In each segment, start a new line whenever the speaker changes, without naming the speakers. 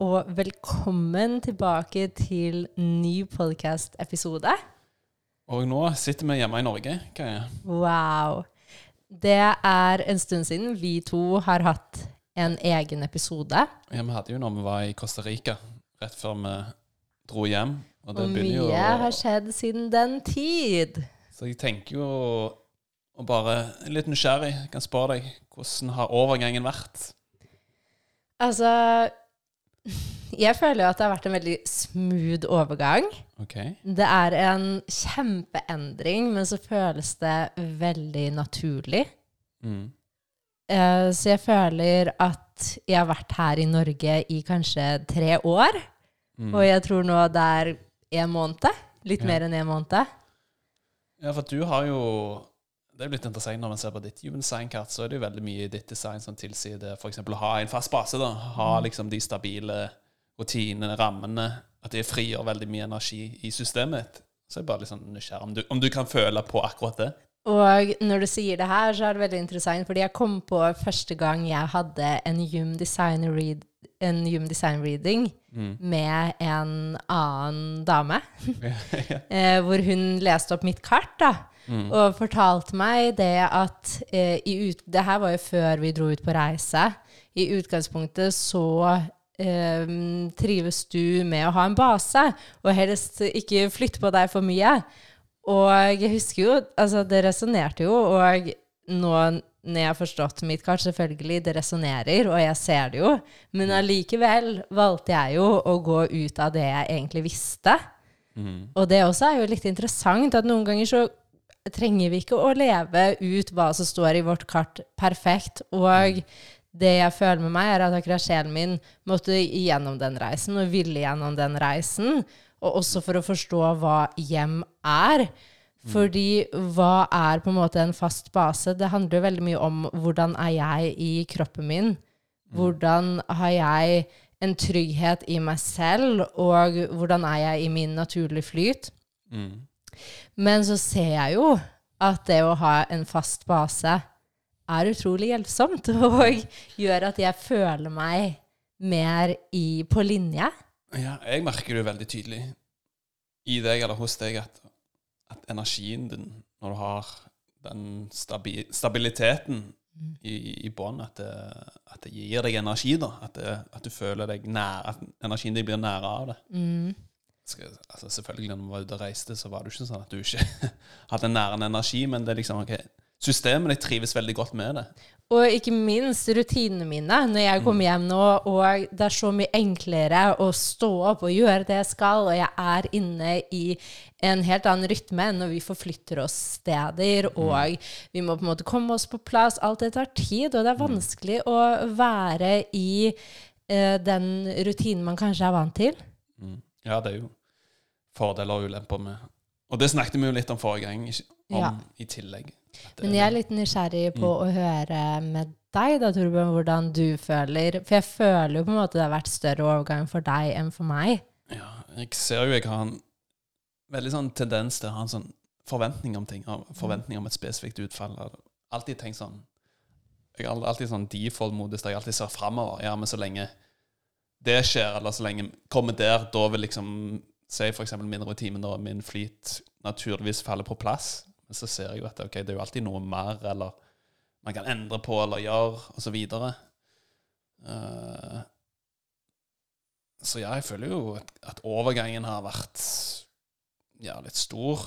Og velkommen tilbake til ny podcast-episode.
Og nå sitter vi hjemme i Norge. Kaja.
Wow. Det er en stund siden vi to har hatt en egen episode.
Ja, vi hadde jo når vi var i Costa Rica, rett før vi dro hjem. Og det
Og
mye jo
mye har skjedd siden den tid.
Så jeg tenker jo og bare er litt nysgjerrig. Jeg kan spørre deg hvordan har overgangen vært?
Altså Jeg føler jo at det har vært en veldig smooth overgang.
Okay.
Det er en kjempeendring, men så føles det veldig naturlig.
Mm.
Eh, Så jeg føler at jeg har vært her i Norge i kanskje tre år.
Mm.
Og jeg tror nå det er en måned. Litt
Ja.
mer enn en måned.
Ja, for du har jo Det er litt interessant når man ser på ditt human sign-kart, så er det jo veldig mye i ditt design som tilsier det f.eks. å ha en fast base. da, Ha
Mm.
liksom de stabile rutinene, rammene. At det frigjør veldig mye energi i systemet. Så jeg er bare litt sånn nysgjerrig om du, om du kan føle på akkurat det.
Og når du sier det her, så er det veldig interessant, fordi jeg kom på første gang jeg hadde en Hume Design, read, en human design reading
Mm.
med en annen dame.
ja.
eh, hvor hun leste opp mitt kart, da.
Mm.
Og fortalte meg det at eh, i ut, Det her var jo før vi dro ut på reise. I utgangspunktet så eh, trives du med å ha en base, og helst ikke flytte på deg for mye. Og jeg husker jo Altså, det resonnerte jo, og nå når jeg har forstått mitt kart, selvfølgelig, det resonnerer, og jeg ser det jo, men allikevel valgte jeg jo å gå ut av det jeg egentlig visste.
Mm.
Og det også er jo litt interessant, at noen ganger så trenger vi ikke å leve ut hva som står i vårt kart perfekt. Og det jeg føler med meg, er at akkurat sjelen min måtte gjennom den reisen, og ville gjennom den reisen. Og også for å forstå hva hjem er. Fordi hva er på en måte en fast base? Det handler jo veldig mye om hvordan er jeg i kroppen min? Hvordan har jeg en trygghet i meg selv, og hvordan er jeg i min naturlige flyt?
Mm.
Men så ser jeg jo at det å ha en fast base er utrolig hjelpsomt, og gjør at jeg føler meg mer i, på linje.
Ja, jeg merker det veldig tydelig i deg eller hos deg at, at energien din, når du har den stabi stabiliteten i, i bånn, at, det- at det gir deg energi, da. At, det, at du føler deg nær, at energien din blir nære av det.
Mm.
Altså selvfølgelig, når du var ute og reiste, så var det ikke sånn at du ikke hadde nærende energi, men det er liksom, ok, systemet ditt trives veldig godt med det.
Og ikke minst rutinene mine når jeg kommer hjem nå, og det er så mye enklere å stå opp og gjøre det jeg skal, og jeg er inne i en helt annen rytme enn når vi forflytter oss steder, og vi må på en måte komme oss på plass. Alt det tar tid, og det er vanskelig å være i eh, den rutinen man kanskje er vant til.
Mm. Ja, det er jo fordeler og ulemper med Og det snakket vi jo litt om forrige gang, om
Ja.
i tillegg.
Men jeg er litt nysgjerrig på å høre med deg, da, Torbjørn, hvordan du føler. For jeg føler jo på en måte det har vært større overgang for deg enn for meg.
Ja, jeg ser jo jeg har en veldig sånn tendens til å ha en sånn forventning om ting. Forventning om et spesifikt utfall. Alltid tenkt sånn Jeg har alltid sånn default-modus der jeg alltid ser framover. Ja, men så lenge det skjer, eller så lenge kommer der, da vil liksom Si eksempel min rutine og min flyt naturligvis faller på plass. Men så ser jeg jo at okay, det er jo alltid noe mer, eller man kan endre på eller gjøre, og så. Eh, så ja, jeg føler jo at, overgangen har vært ja, litt stor.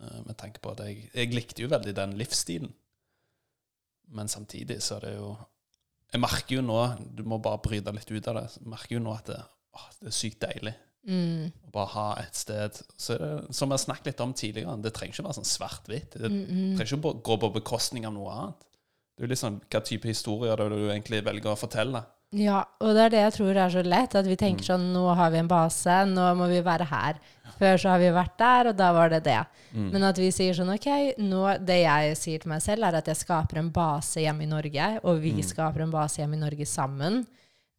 eh, med tanke på at jeg, jeg likte jo veldig den livsstilen. Men samtidig så er det jo Jeg merker jo nå Du må bare bryte litt ut av det. Jeg merker jo nå at det, å, det er sykt deilig
Mm.
Og bare ha et sted så Som vi har snakket litt om tidligere, det trenger ikke være sånn svart-hvitt. Det
Mm, mm.
trenger ikke gå på bekostning av noe annet. Det er jo sånn hva type historier det du egentlig velger å fortelle.
Ja, og det er det jeg tror er så lett. At vi
Mm.
tenker sånn Nå har vi en base, nå må vi være her. Før så har vi vært der, og da var det det.
Mm.
Men at vi sier sånn OK, nå, det jeg sier til meg selv, er at jeg skaper en base hjemme i Norge, og vi
Mm.
skaper en base hjemme i Norge sammen.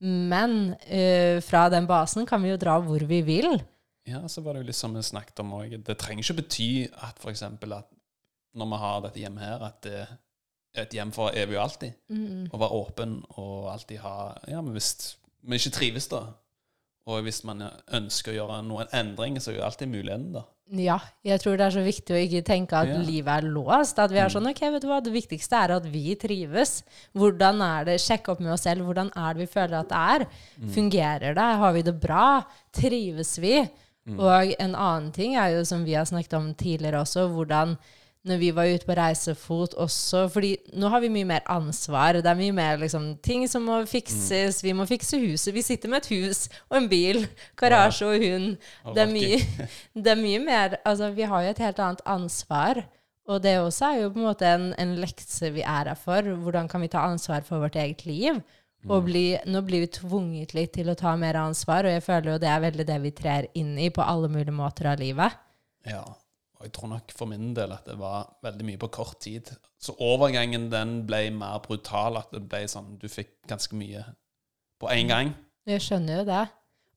Men uh, fra den basen kan vi jo dra hvor vi vil.
Ja, så var det jo litt som vi snakket om òg. Det trenger ikke bety at eksempel at når vi har dette hjemmet her, at det er et hjem for evig og alltid. Å være åpen og alltid ha Ja, men hvis vi ikke trives, da, og hvis man ønsker å gjøre noen endring, så er jo alltid muligheten da.
Ja, jeg tror det er så viktig å ikke tenke at
Ja. Mm.
livet er låst. At vi er sånn, ok, vet du hva, det viktigste er at vi trives. Hvordan er det, Sjekke opp med oss selv, hvordan er det vi føler at det er?
Mm.
Fungerer det? Har vi det bra? Trives vi?
Mm.
Og en annen ting er jo, som vi har snakket om tidligere også, hvordan når vi var ute på reisefot også, fordi nå har vi mye mer ansvar. Det er mye mer liksom, ting som må fikses. Vi må fikse huset. Vi sitter med et hus og en bil, garasje og hund.
Og
Det er mye, det er mye mer Altså, vi har jo et helt annet ansvar. Og det også er jo på en måte en, en lekse vi er her for. Hvordan kan vi ta ansvar for vårt eget liv? Og bli, nå blir vi tvunget litt til å ta mer ansvar, og jeg føler jo det er veldig det vi trer inn i på alle mulige måter av livet.
Ja. Og jeg tror nok for min del at det var veldig mye på kort tid. Så overgangen den ble mer brutal. At det ble sånn Du fikk ganske mye på én gang.
Jeg skjønner jo det.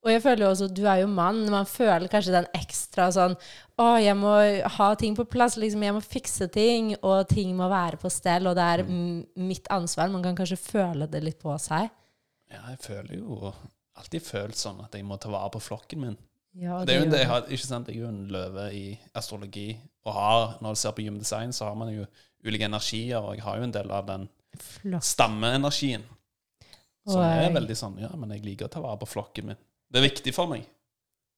Og jeg føler jo også, du er jo mann, man føler kanskje den ekstra sånn Å, jeg må ha ting på plass, liksom. Jeg må fikse ting, og ting må være på stell, og det er mm. mitt ansvar. Man kan kanskje føle det litt på seg.
Ja, jeg føler jo alltid følt sånn at jeg må ta vare på flokken min.
Ja,
Det er jo det, har, ikke sant? Jeg er jo en løve i astrologi, og har, når du ser på Human Design, så har man jo ulike energier, og jeg har jo en del av den stammeenergien. Som er veldig sånn Ja, men jeg liker å ta vare på flokken min. Det er viktig for meg.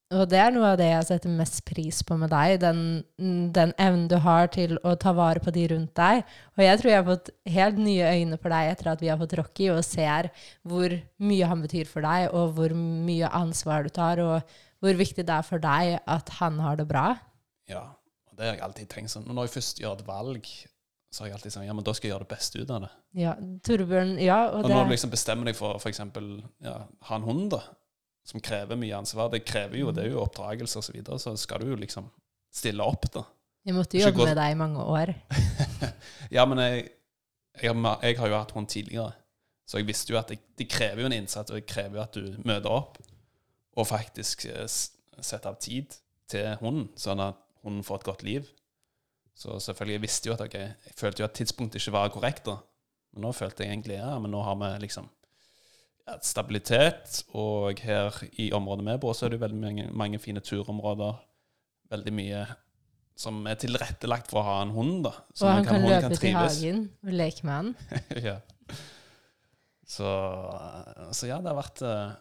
Og det er noe av det jeg setter mest pris på med deg, den, den evnen du har til å ta vare på de rundt deg. Og jeg tror jeg har fått helt nye øyne for deg etter at vi har fått Rocky, og ser hvor mye han betyr for deg, og hvor mye ansvar du tar, og hvor viktig det er for deg at han har det bra.
Ja, og det har jeg alltid tenkt sånn. Når jeg først gjør et valg, så har jeg alltid sagt Ja, men da skal jeg gjøre det beste ut av det.
Ja, Torbjørn, ja, og
Og
det
når du liksom bestemmer deg for eksempel ja, ha en hund, da, som krever mye ansvar Det krever jo, det er jo oppdragelse og så videre, så skal du jo liksom stille opp, da.
Jeg måtte jo jobbe med deg i mange år.
Ja, men jeg, jeg, har- jeg har jo hatt hund tidligere, så jeg visste jo at jeg, det krever jo en innsats, og det krever jo at du møter opp og faktisk sette av tid til hunden, sånn at hunden får et godt liv. Så selvfølgelig, jeg visste jo at okay, jeg følte jo at tidspunktet ikke var korrekt, da. Men nå følte jeg egentlig ja, men nå har vi liksom ja, stabilitet, og her i området vi bor, så er det jo veldig mange, mange fine turområder. Veldig mye som er tilrettelagt for å ha en hund, da. Så
Og han kan
kan
løpe til hagen og leke med han.
ja. Så, så ja, det har vært eh,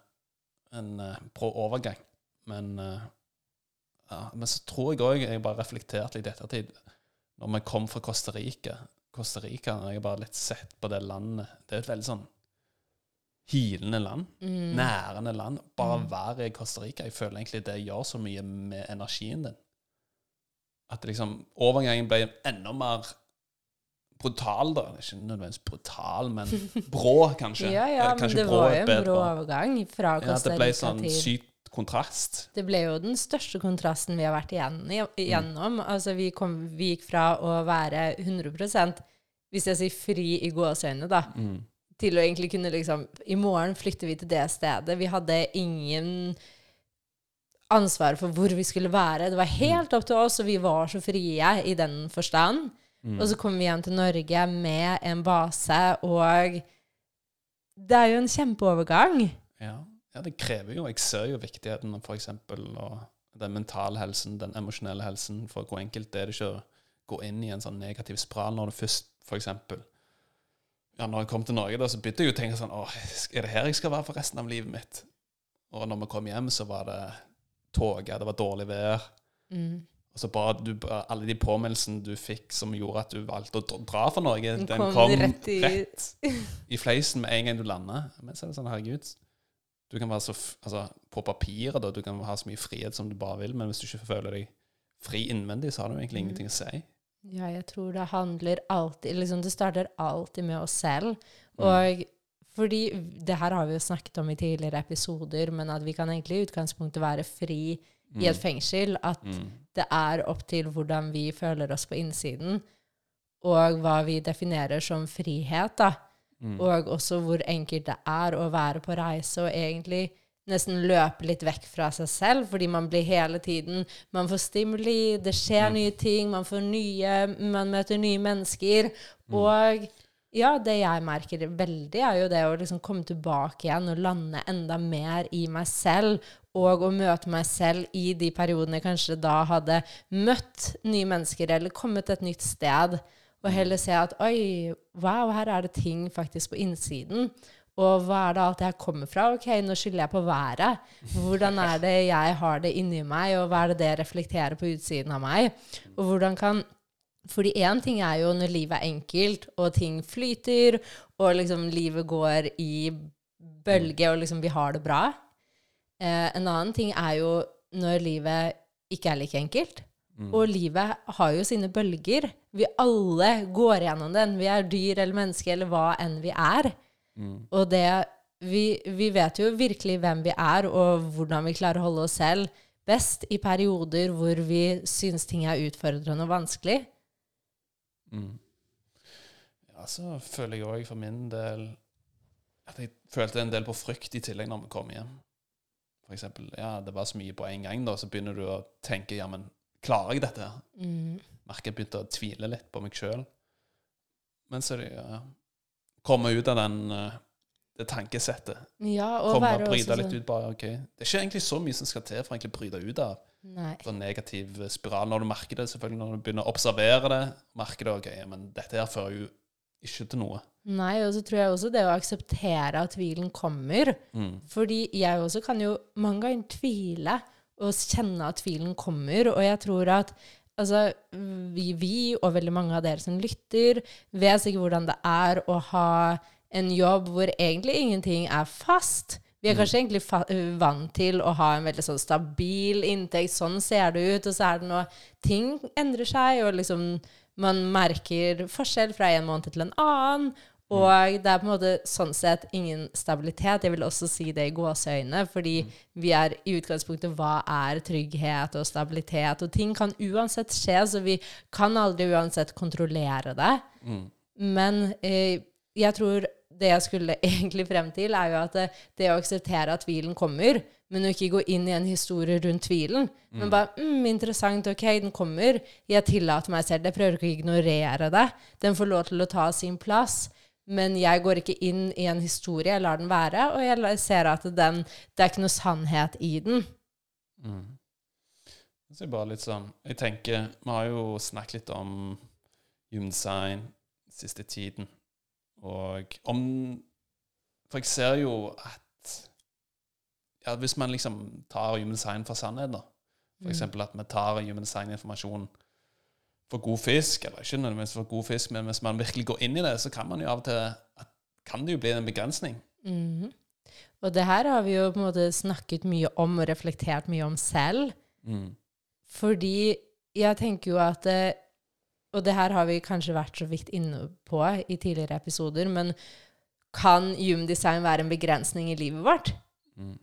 en brå overgang. Men, eh, ja, men så tror jeg òg Jeg bare reflekterte litt i ettertid. Når vi kom fra Costa Rica Costa Rica, når jeg har bare litt sett på det landet Det er et veldig sånn hilende land.
Mm.
Nærende land. Bare
Mm.
være i Costa Rica. Jeg føler egentlig det gjør så mye med energien din. At liksom overgangen ble enda mer brutal, da. Ikke nødvendigvis brutal, men brå, kanskje.
Ja, ja, men
kanskje
det
brå
var
er
jo en brå overgang fra
Ja, det ble
Rica
sånn sykt kontrast.
Det ble jo den største kontrasten vi har vært igjennom. igjennom. Altså, vi, kom, vi gikk fra å være 100% hvis jeg sier fri i gåseøynene, da,
Mm.
til å egentlig kunne liksom I morgen flytter vi til det stedet. Vi hadde ingen ansvar for hvor vi skulle være. Det var helt opp til oss, og vi var så frie i den forstand.
Mm.
Og så kommer vi hjem til Norge med en base, og det er jo en kjempeovergang.
Ja. ja, det krever jo Jeg ser jo viktigheten av f.eks. den mentale helsen, den emosjonelle helsen. For hvor enkelt er det ikke å gå inn i en sånn negativ spiral når du først f.eks. Ja, når jeg kom til Norge, da, så begynte jeg jo å tenke sånn Åh, er det her jeg skal være for resten av livet mitt? Og når vi kom hjem, så var det tåke, det var dårlig vær.
Mm.
Og så bare, du, alle de påmeldelsene du fikk som gjorde at du valgte å dra- fra Norge,
Den
den
kom
kom,
rett i-
rett i fleisen med en gang du lander. Men så er det sånn, herregud Du kan være så f Altså, på papiret, da, du kan ha så mye frihet som du bare vil, men hvis du ikke føler deg fri innvendig, så har du egentlig
Mm.
ingenting å si.
Ja, jeg tror det handler alltid liksom Det starter alltid med oss selv.
Mm.
Fordi det her har vi jo snakket om i tidligere episoder, men at vi kan egentlig i utgangspunktet være fri i et fengsel. At
Mm.
det er opp til hvordan vi føler oss på innsiden, og hva vi definerer som frihet, da.
Mm.
Og også hvor enkelt det er å være på reise og egentlig nesten løpe litt vekk fra seg selv, fordi man blir hele tiden Man får stimuli, det skjer nye ting, man får nye Man møter nye mennesker. Og ja, det jeg merker veldig, er jo det å liksom komme tilbake igjen og lande enda mer i meg selv, og å møte meg selv i de periodene jeg kanskje da hadde møtt nye mennesker eller kommet et nytt sted, og heller se at oi, wow, her er det ting faktisk på innsiden. Og hva er det alt jeg kommer fra? Ok, nå skylder jeg på været. Hvordan er det jeg har det inni meg, og hva er det det reflekterer på utsiden av meg? Og hvordan kan fordi én ting er jo når livet er enkelt, og ting flyter, og liksom livet går i bølge, og liksom vi har det bra. Eh, en annen ting er jo når livet ikke er like enkelt. Og livet har jo sine bølger. Vi alle går gjennom den. Vi er dyr eller mennesker eller hva enn vi er.
Mm.
Og det vi, vi vet jo virkelig hvem vi er, og hvordan vi klarer å holde oss selv best i perioder hvor vi syns ting er utfordrende og vanskelig.
Mm. Ja, så føler jeg òg for min del at jeg følte en del på frykt i tillegg når vi kom hjem. For eksempel, ja, det var så mye på en gang, da, så begynner du å tenke ja, men klarer jeg dette?
Mm.
Merker jeg begynte å tvile litt på meg sjøl. Men så er det ja, komme ut av den, eh, det tankesettet.
Ja, og
Komme og bryte litt
sånn
ut. bare, ok, Det er ikke egentlig så mye som skal til for å bryte ut av
Nei.
sånn negativ spiral. Når du merker det, selvfølgelig når du begynner å observere det, merker du ok, men dette her fører jo ikke til noe.
Nei, og så tror jeg også det å akseptere at tvilen kommer.
Mm.
Fordi jeg også kan jo mange ganger tvile og kjenne at tvilen kommer, og jeg tror at altså, vi, vi og veldig mange av dere som lytter, vet sikkert hvordan det er å ha en jobb hvor egentlig ingenting er fast. Vi er kanskje egentlig fa vant til å ha en veldig sånn stabil inntekt, sånn ser det ut, og så er det noe ting endrer seg, og liksom man merker forskjell fra en måned til en annen. Og det er på en måte sånn sett ingen stabilitet. Jeg vil også si det i gåseøyne, fordi vi er i utgangspunktet hva er trygghet og stabilitet? Og ting kan uansett skje, så vi kan aldri uansett kontrollere det.
Mm.
Men eh, jeg tror det jeg skulle egentlig frem til, er jo at det, det å akseptere at tvilen kommer, men å ikke gå inn i en historie rundt tvilen. Men bare mm, 'Interessant, ok, den kommer. Jeg tillater meg selv det. Prøver ikke å ignorere det. Den får lov til å ta sin plass. Men jeg går ikke inn i en historie. Jeg lar den være, og jeg ser at den, det er ikke noe sannhet i den.
Mm. Så bare litt sånn Jeg tenker Vi har jo snakket litt om design siste tiden. Og om For jeg ser jo at ja, Hvis man liksom tar human design for sannhet, da For eksempel at vi tar human design-informasjon for god fisk, eller ikke nødvendigvis for god fisk, men hvis man virkelig går inn i det, så kan man jo av og til kan det jo bli en begrensning.
Mhm. Og det her har vi jo på en måte snakket mye om og reflektert mye om selv.
Mm.
Fordi jeg tenker jo at eh, Og det her har vi kanskje vært så vidt inne på i tidligere episoder, men kan design være en begrensning i livet vårt?
Mm.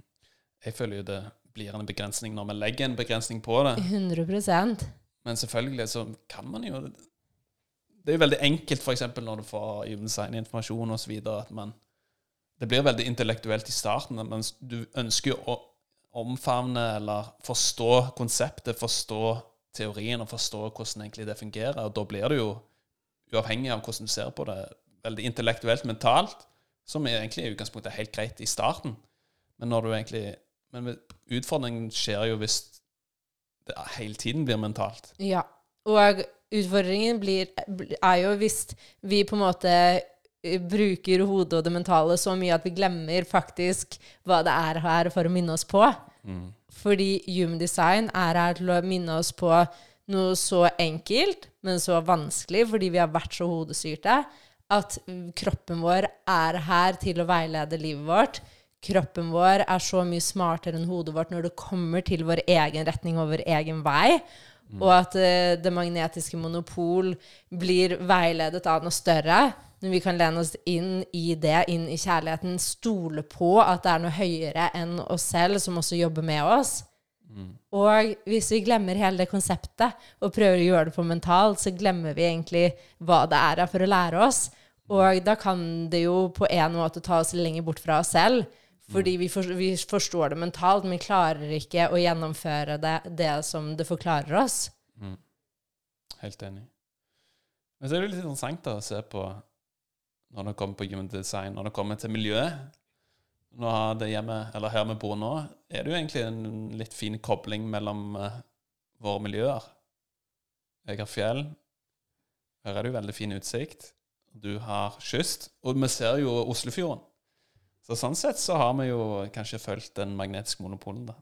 Jeg føler jo det blir en begrensning når vi legger en begrensning på det.
100%
Men selvfølgelig så kan man jo Det er jo veldig enkelt f.eks. når du får human design-informasjon osv. at man Det blir veldig intellektuelt i starten. Men du ønsker jo å omfavne eller forstå konseptet, forstå teorien og forstå hvordan egentlig det fungerer. Og da blir det jo, uavhengig av hvordan du ser på det, veldig intellektuelt, mentalt, som er egentlig i utgangspunktet er helt greit i starten. Men når du egentlig Men utfordringen skjer jo hvis det hele tiden blir mentalt.
Ja. Og utfordringen blir, er jo hvis vi på en måte eh, bruker hodet og det mentale så mye at vi glemmer faktisk hva det er her for å minne oss på.
Mm.
Fordi human design er her til å minne oss på noe så enkelt, men så vanskelig, fordi vi har vært så hodestyrte, at kroppen vår er her til å veilede livet vårt. Kroppen vår er så mye smartere enn hodet vårt når det kommer til vår egen retning og vår egen vei. Og at uh, det magnetiske monopol blir veiledet av noe større. Når vi kan lene oss inn i det, inn i kjærligheten, stole på at det er noe høyere enn oss selv som også jobber med oss. Og hvis vi glemmer hele det konseptet og prøver å gjøre det på mentalt, så glemmer vi egentlig hva det er for å lære oss. Og da kan det jo på en måte ta oss lenger bort fra oss selv. Fordi vi, for, vi forstår det mentalt, men vi klarer ikke å gjennomføre det, det som det forklarer oss.
Helt enig. Men så er det litt interessant å se på når det kommer på human design, når det kommer til miljøet. Nå har det hjemme, eller her vi bor nå, er det jo egentlig en litt fin kobling mellom uh, våre miljøer. Jeg har fjell. Her er det jo veldig fin utsikt. Du har kyst. Og vi ser jo Oslofjorden. Så sånn sett så har vi jo kanskje fulgt den magnetiske monopolen, da.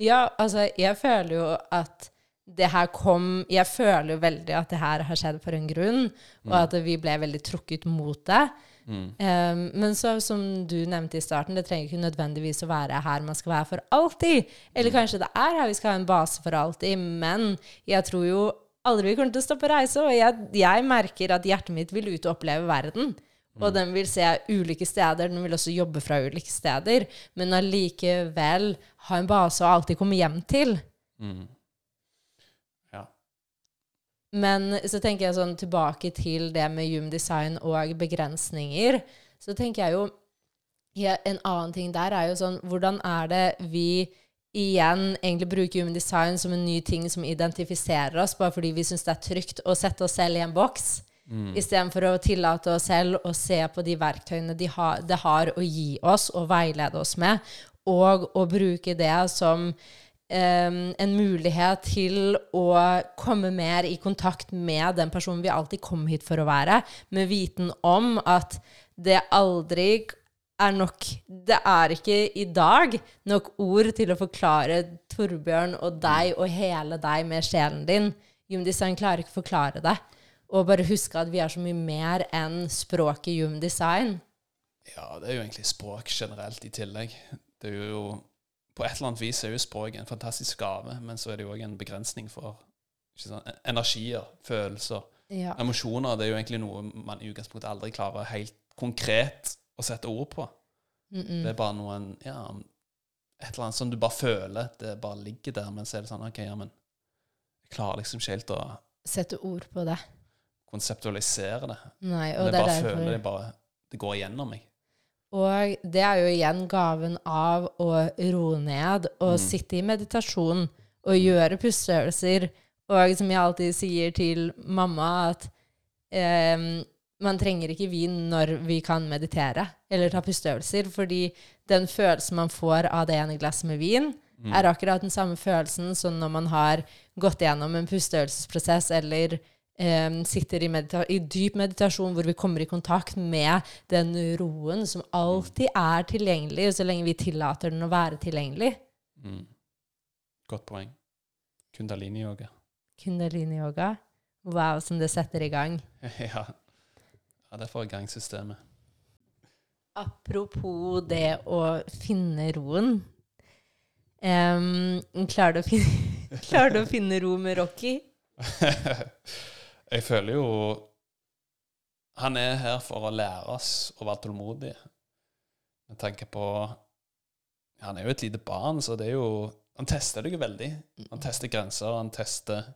Ja, altså, jeg føler jo at det her kom Jeg føler jo veldig at det her har skjedd for en grunn, og at vi ble veldig trukket mot det.
Mm.
Um, men så, som du nevnte i starten, det trenger ikke nødvendigvis å være her man skal være for alltid. Eller kanskje det er her vi skal ha en base for alltid, men jeg tror jo aldri vi kommer til å stoppe å reise, og jeg, jeg merker at hjertet mitt vil ut og oppleve verden. Og den vil se ulike steder, den vil også jobbe fra ulike steder, men allikevel ha en base å alltid komme hjem til.
Mm. Ja.
Men så tenker jeg sånn tilbake til det med human design og begrensninger. Så tenker jeg jo ja, En annen ting der er jo sånn Hvordan er det vi igjen egentlig bruker human design som en ny ting som identifiserer oss, bare fordi vi syns det er trygt å sette oss selv i en boks?
Mm.
Istedenfor å tillate oss selv å se på de verktøyene de ha, det har å gi oss og veilede oss med, og å bruke det som Um, en mulighet til å komme mer i kontakt med den personen vi alltid kom hit for å være, med viten om at det aldri er nok Det er ikke i dag nok ord til å forklare Torbjørn og deg og hele deg med sjelen din. Human han klarer ikke å forklare det. Og bare huske at vi er så mye mer enn språket human design.
Ja, det er jo egentlig språk generelt i tillegg. Det er jo På et eller annet vis er jo språk en fantastisk gave, men så er det jo òg en begrensning for sant, energier, følelser,
Ja.
emosjoner. Det er jo egentlig noe man i utgangspunktet aldri klarer helt konkret å sette ord på.
Mm
Det er bare noen Ja, et eller annet som du bare føler. Det bare ligger der, men så er det sånn OK, ja, men jeg klarer liksom ikke helt å
Sette ord på det.
Konseptualisere det.
Nei,
Men
og
jeg
det er
bare føler det bare Det går igjennom meg.
Og det er jo igjen gaven av å roe ned og
Mm.
sitte i meditasjon og gjøre pusteøvelser. Og som jeg alltid sier til mamma, at eh, man trenger ikke vin når vi kan meditere eller ta pusteøvelser, fordi den følelsen man får av det ene glasset med vin,
Mm.
er akkurat den samme følelsen som når man har gått gjennom en pusteøvelsesprosess eller sitter i, i dyp meditasjon hvor vi kommer i kontakt med den roen som alltid er tilgjengelig, så lenge vi tillater den å være tilgjengelig.
Mm. Godt poeng. Kundalini-yoga.
Kundalini-yoga. Wow, som det setter i gang.
ja. ja, det får i gang systemet.
Apropos det å finne roen. Um, klarer, du å finne, klarer du å finne ro med Rocky?
jeg føler jo Han er her for å lære oss å være tålmodige. Jeg tenker på Han er jo et lite barn, så det er jo Han tester deg jo veldig. Han tester grenser, han tester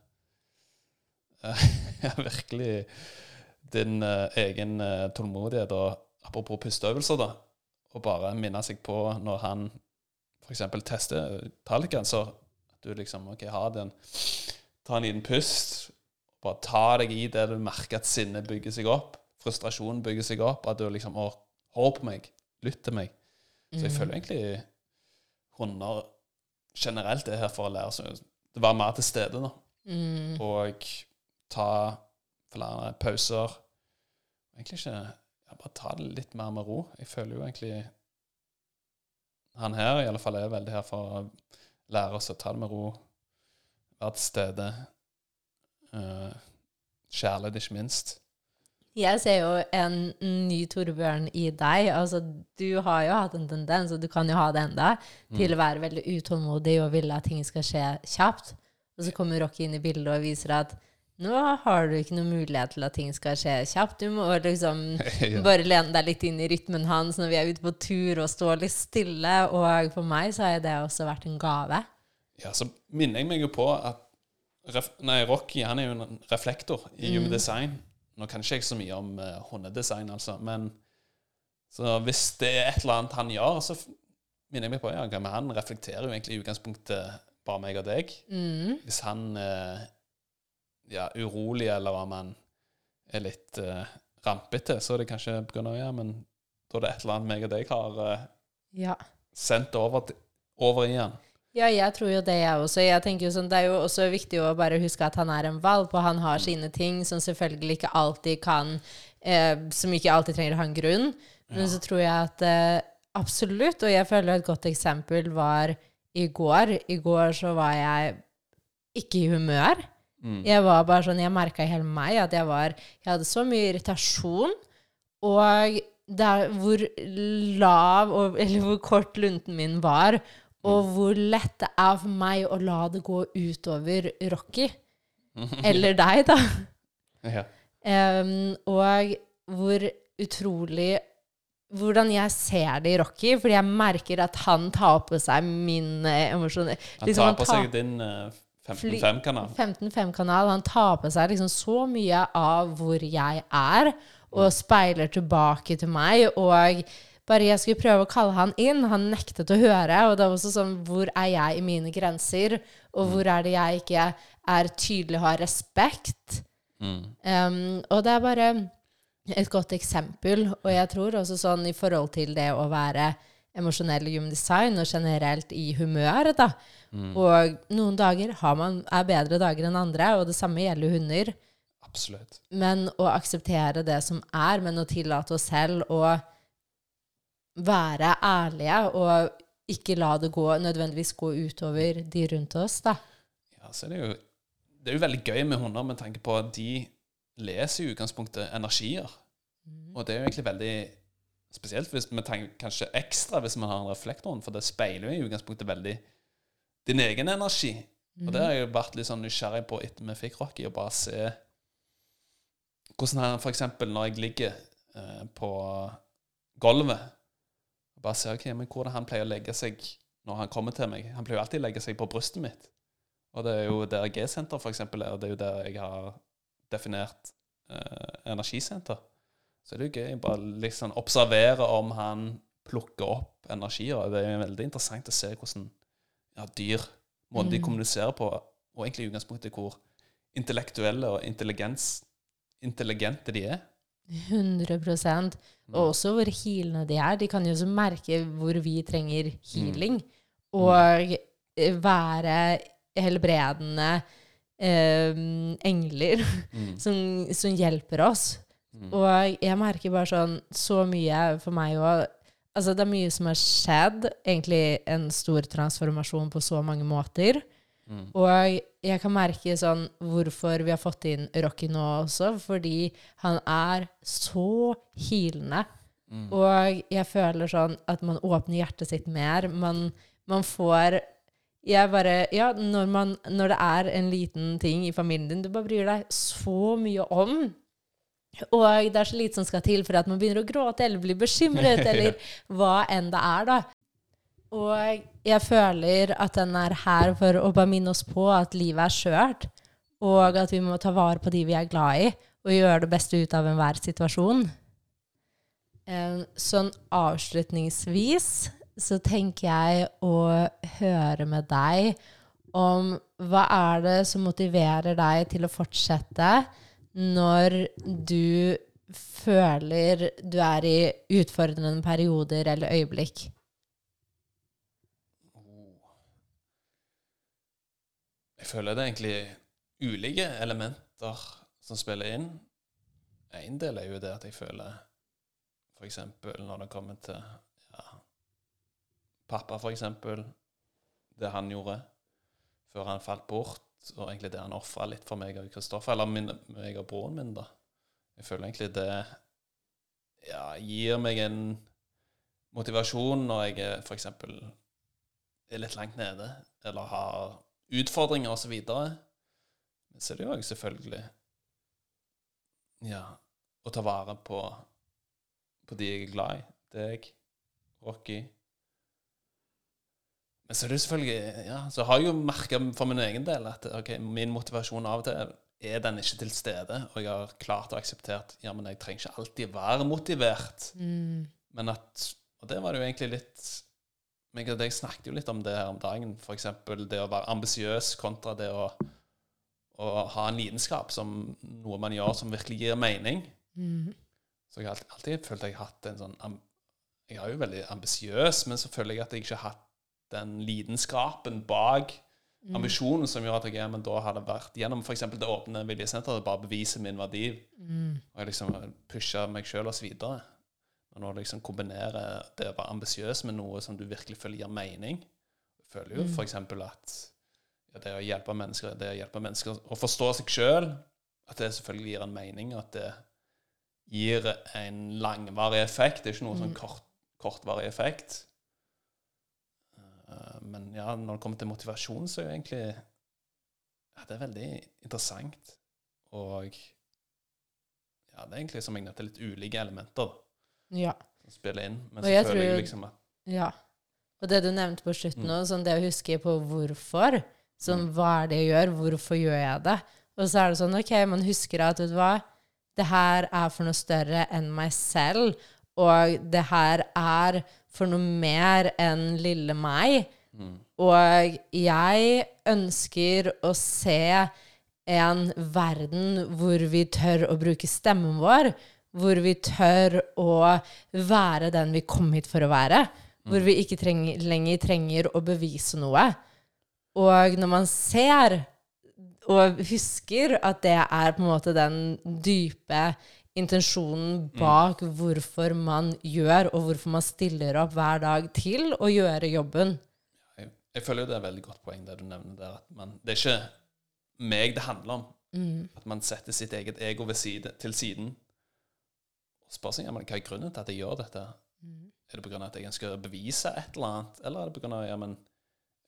ja, virkelig din uh, egen uh, tålmodighet. Og apropos pusteøvelser, da, og bare minne seg på når han f.eks. tester tallgrenser At du liksom OK, ha den Ta en liten pust. Bare ta deg i det du merker at sinnet bygger seg opp. Frustrasjonen bygger seg opp. At du liksom Å, hør på meg. Lytt til meg. Så jeg føler egentlig hunder generelt er her for å lære seg å være mer til stede. da.
Mm.
Og ta flere pauser. Egentlig ikke ja, Bare ta det litt mer med ro. Jeg føler jo egentlig Han her i alle fall er veldig her for å lære oss å ta det med ro. Være til stede. Uh, kjærlighet, ikke minst.
Jeg ser jo en ny Torbjørn i deg. Altså, du har jo hatt en tendens, og du kan jo ha det enda, til å være veldig utålmodig og ville at ting skal skje kjapt. Og så kommer Rocky inn i bildet og viser at nå har du ikke noen mulighet til at ting skal skje kjapt. Du må liksom
Ja.
bare lene deg litt inn i rytmen hans når vi er ute på tur og står litt stille. Og for meg så har det også vært en gave.
Ja, så minner jeg meg jo på at ref, nei, Rocky han er jo en reflektor i Human Design. Nå kan ikke jeg så mye om uh, hundedesign, altså, men så hvis det er et eller annet han gjør, så minner jeg meg på ja, men han reflekterer jo egentlig i utgangspunktet bare meg og deg.
Mm.
Hvis han er ja, urolig, eller om han er litt uh, rampete, så er det kanskje på grunn av ja, men da er det et eller annet meg og deg har uh,
Ja.
sendt over, til- over i han.
Ja, jeg tror jo det, jeg også. Jeg tenker jo sånn, Det er jo også viktig å bare huske at han er en valp, og han har sine ting som selvfølgelig ikke alltid kan eh, Som ikke alltid trenger å ha en grunn. Men så tror jeg at eh, absolutt, og jeg føler et godt eksempel var i går. I går så var jeg ikke i humør.
Mm.
Jeg var bare sånn, jeg merka i hele meg at jeg var Jeg hadde så mye irritasjon. Og der hvor lav og, eller hvor kort lunten min var, og hvor lett det er for meg å la det gå utover Rocky. Eller deg, da.
Ja.
Um, og hvor utrolig Hvordan jeg ser det i Rocky, fordi jeg merker at han tar på seg min eh, emosjon.
Han
liksom,
tar på
tar-
seg din eh, 15-5-kanal.
15-5-kanal. Han tar på seg liksom så mye av hvor jeg er, og speiler tilbake til meg. Og bare jeg skulle prøve å kalle han inn, han nektet å høre. Og det var også sånn Hvor er jeg i mine grenser? Og hvor er det jeg ikke er tydelig og har respekt?
Mm.
Um, og det er bare et godt eksempel. Og jeg tror også sånn i forhold til det å være emosjonell i human design og generelt i humør, da. Og noen dager har man, er bedre dager enn andre, og det samme gjelder hunder.
Absolutt.
Men å akseptere det som er, men å tillate oss selv å være ærlige og ikke la det gå, nødvendigvis gå utover de rundt oss, da.
Ja, så er det, jo, det er jo veldig gøy med hunder med tanke på at de leser i utgangspunktet energier. Og det er jo egentlig veldig spesielt hvis vi tenker kanskje ekstra hvis man har en reflektorhund, for det speiler jo i utgangspunktet veldig din egen energi. Og det har jeg jo vært litt sånn nysgjerrig på etter vi fikk Rocky, å bare se hvordan han eksempel når jeg ligger eh, på gulvet bare ser okay, men hvordan han pleier å legge seg når han kommer til meg. Han pleier jo alltid å legge seg på brystet mitt. Og det er jo der G-senter eksempel er, det er jo der jeg har definert eh, energisenter. Så det er jo gøy å bare liksom observere om han plukker opp energier. Det er jo veldig interessant å se hvordan ja, dyr, måten de kommuniserer på, og egentlig i utgangspunktet hvor intellektuelle og intelligens, intelligente de er.
100% Og også hvor healende de er. De kan jo også merke hvor vi trenger healing. Og eh, være helbredende eh, engler som, som hjelper oss. Og jeg merker bare sånn så mye for meg òg Altså, det er mye som har skjedd. Egentlig en stor transformasjon på så mange måter. Og jeg kan merke sånn hvorfor vi har fått inn Rocky nå også, fordi han er så healende. Og jeg føler sånn at man åpner hjertet sitt mer. Man, man får jeg bare, ja, når, man, når det er en liten ting i familien din du bare bryr deg så mye om, og det er så lite som skal til for at man begynner å gråte eller bli bekymret, eller hva enn det er, da. Og jeg føler at den er her for å bare minne oss på at livet er skjørt, og at vi må ta vare på de vi er glad i, og gjøre det beste ut av enhver situasjon. Sånn avslutningsvis så tenker jeg å høre med deg om hva er det som motiverer deg til å fortsette når du føler du er i utfordrende perioder eller øyeblikk?
Jeg føler det er egentlig ulike elementer som spiller inn. En del er jo det at jeg føler f.eks. når det kommer til ja, pappa, f.eks. Det han gjorde før han falt bort, og egentlig det han ofra litt for meg og Kristoffer, eller min, meg og broren min, da. Jeg føler egentlig det ja, gir meg en motivasjon når jeg f.eks. er litt langt nede, eller har utfordringer osv. Men så er det jo selvfølgelig ja, å ta vare på, på de jeg er glad i. Deg, Rocky. Men så er det selvfølgelig Ja, så har jeg jo merka for min egen del at okay, min motivasjon av og til er den ikke til stede, og jeg har klart og akseptert ja, men jeg trenger ikke alltid være motivert.
Mm.
Men at Og det var det jo egentlig litt meg og deg snakket jo litt om det her om dagen. F.eks. det å være ambisiøs kontra det å, å ha en lidenskap som noe man gjør som virkelig gir mening.
Mm.
Så jeg har alltid, alltid følt jeg har hatt en sånn Jeg er jo veldig ambisiøs, men så føler jeg at jeg ikke har hatt den lidenskapen bak
Mm.
ambisjonen som gjør at jeg er, men da har det vært gjennom f.eks. det åpne viljesenteret bare bevise min verdi.
Mm.
Og jeg liksom pusher meg sjøl og så videre. Og når du liksom kombinerer det å være ambisiøs med noe som du virkelig føler gir mening Jeg føler jo
Mm.
eksempel at ja, det å hjelpe mennesker det å hjelpe mennesker å forstå seg sjøl, at det selvfølgelig gir en mening, at det gir en langvarig effekt. Det er ikke noe sånn
Mm.
kort, kortvarig effekt. Eh, Men ja, når det kommer til motivasjon, så er jo egentlig ja, Det er veldig interessant. Og ja, det er egentlig som jeg nevnte, litt ulike elementer
Ja.
som spiller inn. Men
Og
så føler jeg liksom at
Ja. Og det du nevnte på slutten
Mm.
nå, sånn det å huske på hvorfor. Sånn, hva er det jeg gjør? Hvorfor gjør jeg det? Og så er det sånn, ok, man husker at, vet du hva, det her er for noe større enn meg selv, og det her er for noe mer enn lille meg.
mm,
Og jeg ønsker å se en verden hvor vi tør å bruke stemmen vår, hvor vi tør å være den vi kom hit for å være, hvor vi ikke trenger, lenger trenger å bevise noe. Og når man ser og husker at det er på en måte den dype intensjonen bak hvorfor man gjør, og hvorfor man stiller opp hver dag til å gjøre jobben.
jeg, jeg føler jo det er et veldig godt poeng, det du nevner der. At man, det er ikke meg det handler om.
Mm.
At man setter sitt eget ego ved side, til siden. Og spør ja, men hva er grunnen til at jeg gjør dette.
Mm.
Er det pga. at jeg ønsker å bevise et eller annet, eller er det pga. ja, men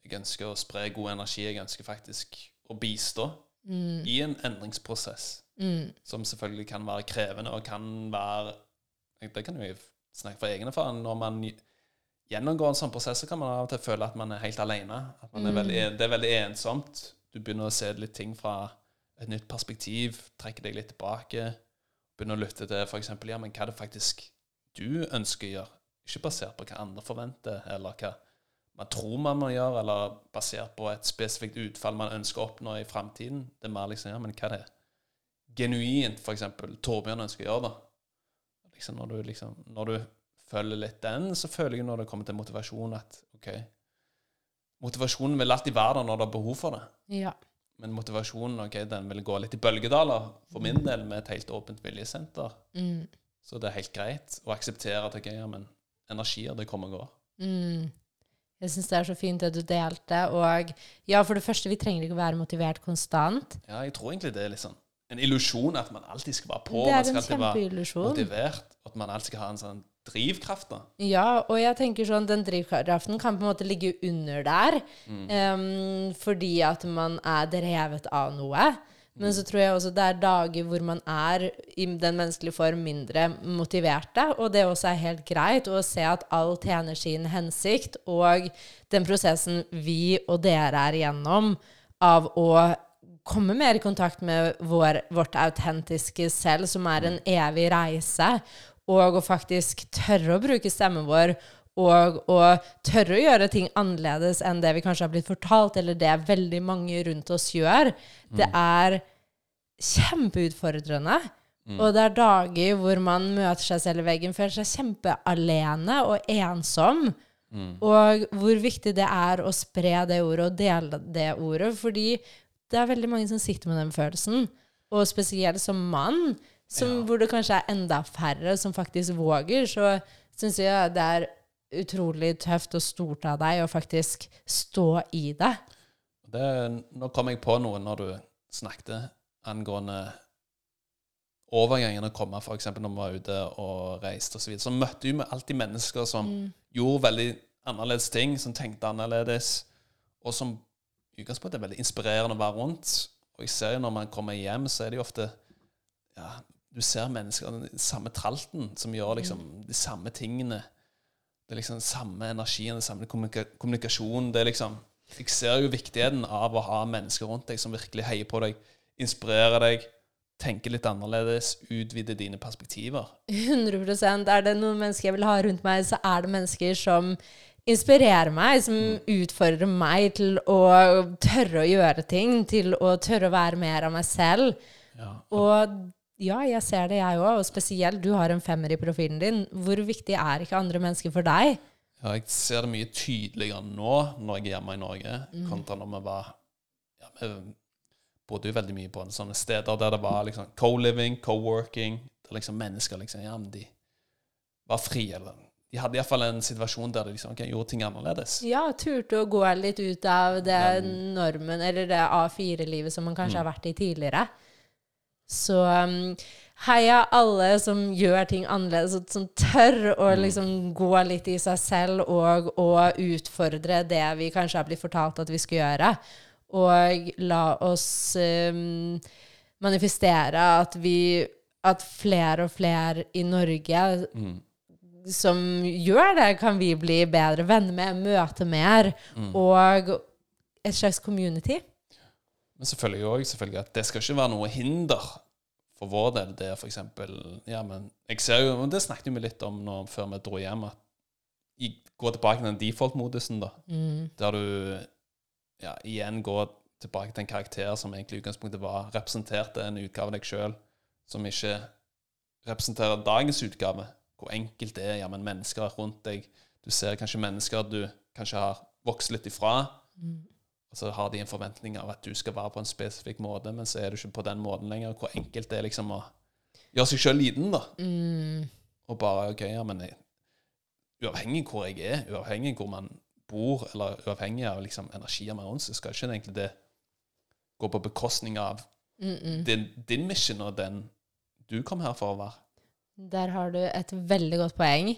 jeg ønsker å spre god energi, jeg ønsker faktisk å bistå
Mm.
i en endringsprosess,
Mm.
som selvfølgelig kan være krevende og kan være Det kan jo snakke for egen erfaring. Når man gjennomgår en sånn prosess, så kan man av og til føle at man er helt alene. At man er
Mm.
veldig, det er veldig ensomt. Du begynner å se litt ting fra et nytt perspektiv, trekker deg litt tilbake. Begynner å lytte til f.eks. Ja, men hva er det faktisk du ønsker å gjøre? Ikke basert på hva andre forventer, eller hva man tror man må gjøre, eller basert på et spesifikt utfall man ønsker å oppnå i framtiden. Det er mer liksom Ja, men hva er det genuint f.eks. Torbjørn ønsker å gjøre, da? Liksom når, du liksom, når du følger litt den, så føler jeg når det kommer til motivasjon, at OK Motivasjonen vil alltid være der når det er behov for det.
Ja.
Men motivasjonen ok, den vil gå litt i bølgedaler, for min del, med et helt åpent viljesenter.
Mm.
Så det er helt greit å akseptere at okay, ja, men energier, det kommer og går.
Mm. Jeg syns det er så fint det du delte. Og ja, for det første, vi trenger ikke å være motivert konstant.
Ja, jeg tror egentlig det er litt sånn en illusjon at man alltid skal være på,
det
man
er
skal
en
alltid være motivert, at man alltid skal ha en sånn drivkraft. da.
Ja, og jeg tenker sånn, den drivkraften kan på en måte ligge under der,
Mm.
Um, fordi at man er drevet av noe. Men så tror jeg også det er dager hvor man er i den menneskelige form mindre motiverte, og det også er helt greit å se at alt tjener sin hensikt, og den prosessen vi og dere er igjennom av å komme mer i kontakt med vår, vårt autentiske selv, som er en evig reise, og å faktisk tørre å bruke stemmen vår, og å tørre å gjøre ting annerledes enn det vi kanskje har blitt fortalt, eller det veldig mange rundt oss gjør, det er kjempeutfordrende. Og det er dager hvor man møter seg selv i veggen, føler seg kjempealene og ensom.
Mm.
Og hvor viktig det er å spre det ordet og dele det ordet, fordi det er veldig mange som sitter med den følelsen. Og spesielt som mann, som,
Ja.
hvor det kanskje er enda færre som faktisk våger, så syns jeg det er utrolig tøft og stort av deg å faktisk stå i det.
Det, nå kom jeg på noe når du snakket angående overgangen å komme, f.eks. når vi var ute og reiste osv., så, videre, så møtte vi alltid mennesker som gjorde veldig annerledes ting, som tenkte annerledes, og som i utgangspunktet er veldig inspirerende å være rundt. Og jeg ser jo når man kommer hjem, så er det jo ofte ja, Du ser mennesker den samme tralten som gjør liksom de samme tingene. Det er liksom samme energien, den samme kommunika kommunikasjonen. Det er liksom Jeg ser jo viktigheten av å ha mennesker rundt deg som virkelig heier på deg, inspirerer deg, tenker litt annerledes, utvider dine perspektiver.
100% Er det noen mennesker jeg vil ha rundt meg, så er det mennesker som inspirerer meg, som utfordrer meg til å tørre å gjøre ting, til å tørre å være mer av meg selv.
Ja.
Og ja, jeg ser det, jeg òg. Og spesielt, du har en femmer i profilen din. Hvor viktig er ikke andre mennesker for deg?
Ja, jeg ser det mye tydeligere nå når jeg er hjemme i Norge, kontra når vi var ja, Vi bodde jo veldig mye på sånne steder der det var liksom co-living, co-working Der liksom mennesker liksom, ja, men de var frie. eller De hadde iallfall en situasjon der de liksom, okay, gjorde ting annerledes.
Ja, turte å gå litt ut av det normen, eller det A4-livet som man kanskje har vært i tidligere. Så um, heia alle som gjør ting annerledes, som tør å liksom gå litt i seg selv og, og utfordre det vi kanskje har blitt fortalt at vi skal gjøre. Og la oss um, manifestere at vi At flere og flere i Norge som gjør det, kan vi bli bedre venner med, møte mer, og et slags community.
Men selvfølgelig òg selvfølgelig at det skal ikke være noe hinder for vår del. Det er eksempel ja, men jeg ser jo, Det snakket vi litt om nå, før vi dro hjem. at Gå tilbake til den default-modusen, da. Der du ja, igjen går tilbake til en karakter som egentlig i utgangspunktet var representerte en utgave av deg sjøl, som ikke representerer dagens utgave. Hvor enkelt det er. Ja, men mennesker er rundt deg. Du ser kanskje mennesker du kanskje har vokst litt ifra. Og så har de en forventning av at du skal være på en spesifikk måte, men så er du ikke på den måten lenger. Hvor enkelt det er liksom å gjøre seg sjøl liten, da. Og bare OK, ja, men jeg, uavhengig hvor jeg er, uavhengig hvor man bor, eller uavhengig av liksom energier man så skal ikke egentlig det gå på bekostning av din, din mission og den du kom her for å være.
Der har du et veldig godt poeng,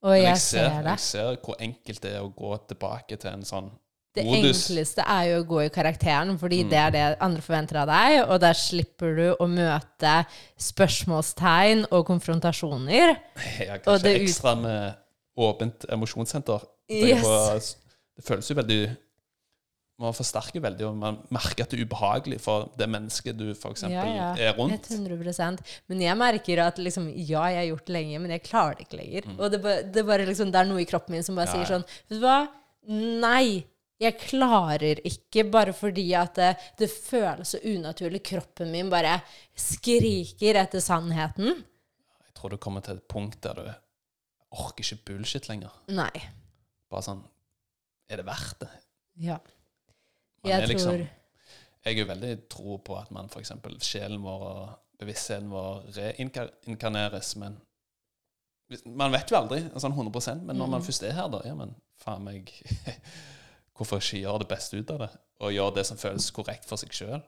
og jeg,
jeg ser,
ser det.
jeg ser hvor enkelt det er å gå tilbake til en sånn
Det enkleste er jo å gå i karakteren, fordi
Mm.
det er det andre forventer av deg, og der slipper du å møte spørsmålstegn og konfrontasjoner. Og
kanskje
det
ekstra med åpent emosjonssenter. Det, er
Yes.
på- det føles jo veldig Man forsterker veldig, og man merker at det er ubehagelig for det mennesket du f.eks.
Ja, ja.
er rundt.
100% Men jeg merker at liksom, ja, jeg har gjort det lenge, men jeg klarer det ikke lenger.
Mm.
Og det, det, liksom, det er noe i kroppen min som bare
Ja,
sier sånn Vet du hva? Nei. Jeg klarer ikke, bare fordi at det, det føles så unaturlig. Kroppen min bare skriker etter sannheten.
Jeg tror du kommer til et punkt der du orker ikke bullshit lenger.
Nei.
Bare sånn Er det verdt det?
Ja.
Man
Jeg
liksom-
tror
Jeg er jo veldig tro på at man f.eks. sjelen vår og bevisstheten vår reinkarneres, men Man vet jo aldri sånn 100% men når
Mm.
man først er her, da Ja, men faen meg Hvorfor ikke gjøre det beste ut av det? Og gjøre det som føles korrekt for seg sjøl?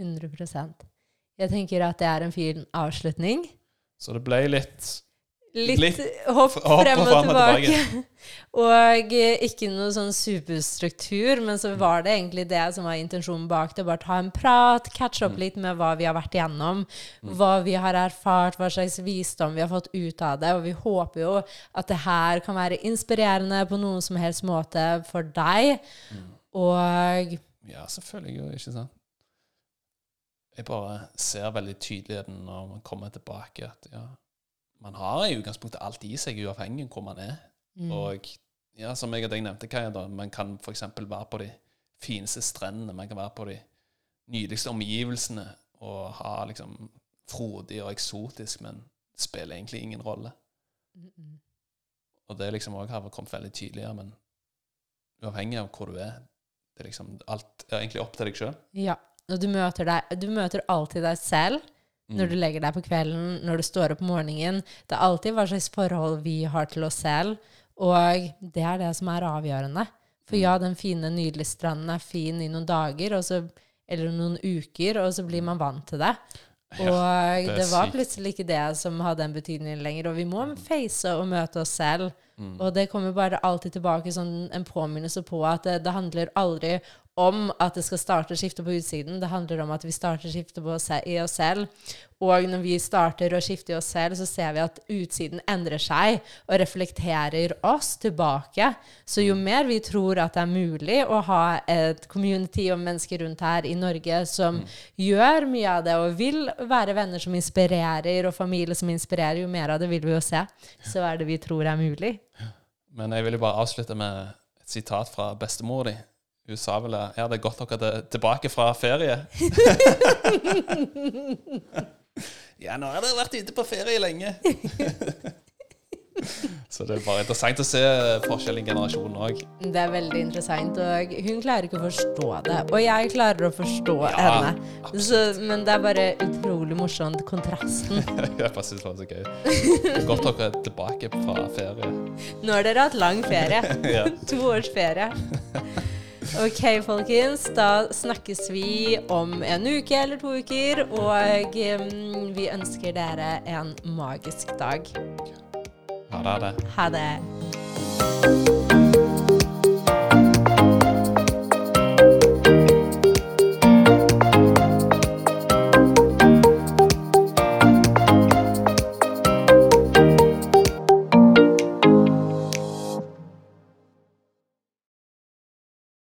100% Jeg tenker at det er en fin avslutning.
Så det ble litt
Litt,
Litt
hopp
hopp
frem og
og
tilbake. Og eh, ikke noe sånn superstruktur, men så var det egentlig det som var intensjonen bak det. Bare ta en prat, catche
Mm.
opp litt med hva vi har vært igjennom, hva vi har erfart, hva slags visdom vi har fått ut av det. Og vi håper jo at det her kan være inspirerende på noen som helst måte for deg.
Mm.
Og
Ja, selvfølgelig jo, ikke sant? Jeg bare ser veldig tydeligheten når man kommer tilbake, at ja, man har i utgangspunktet alt i seg, uavhengig av hvor man er. Og ja, som jeg og deg nevnte, Kaja, da, man kan f.eks. være på de fineste strendene, man kan være på de nydeligste omgivelsene og ha liksom frodig og eksotisk, men det spiller egentlig ingen rolle. Og det liksom også har kommet veldig tydeligere, men uavhengig av hvor du er, det er liksom alt er egentlig opp til deg sjøl.
ja. Og du møter, deg, du møter alltid deg selv.
Mm.
Når du legger deg på kvelden, når du står opp om morgenen. Det er alltid hva slags forhold vi har til oss selv. Og det er det som er avgjørende. For ja, den fine, nydelige stranden er fin i noen dager, så, eller noen uker, og så blir man vant til det. Og
ja,
det var
sykt.
plutselig ikke det som hadde en betydning lenger. Og vi må face og møte oss selv.
Mm.
Og det kommer bare alltid tilbake sånn en påminnelse på at det, det handler aldri om at det skal starte skifte på utsiden. Det handler om at vi starter skifte på oss, i oss selv. Og når vi starter å skifte i oss selv, så ser vi at utsiden endrer seg og reflekterer oss tilbake. Så jo mer vi tror at det er mulig å ha et community og mennesker rundt her i Norge som gjør mye av det og vil være venner som inspirerer, og familie som inspirerer, jo mer av det vil vi jo se. Så er det vi tror er mulig.
Men jeg vil jo bare avslutte med et sitat fra bestemor di. Hun sa vel at ja, det er godt dere er tilbake fra ferie. ja, nå har dere vært ute på ferie lenge. Så det er bare interessant å se forskjellen i generasjonen òg.
Det er veldig interessant, og hun klarer ikke å forstå det. Og jeg klarer å forstå
Ja,
henne. Så, men det er bare utrolig morsomt, kontrasten.
Jeg bare synes det var så gøy. Det er godt dere er tilbake fra ferie.
Nå har dere hatt lang ferie.
Ja.
To års ferie. Ok, folkens. Da snakkes vi om en uke eller to uker. Og mm, vi ønsker dere en magisk dag.
Ha det.
Ha det.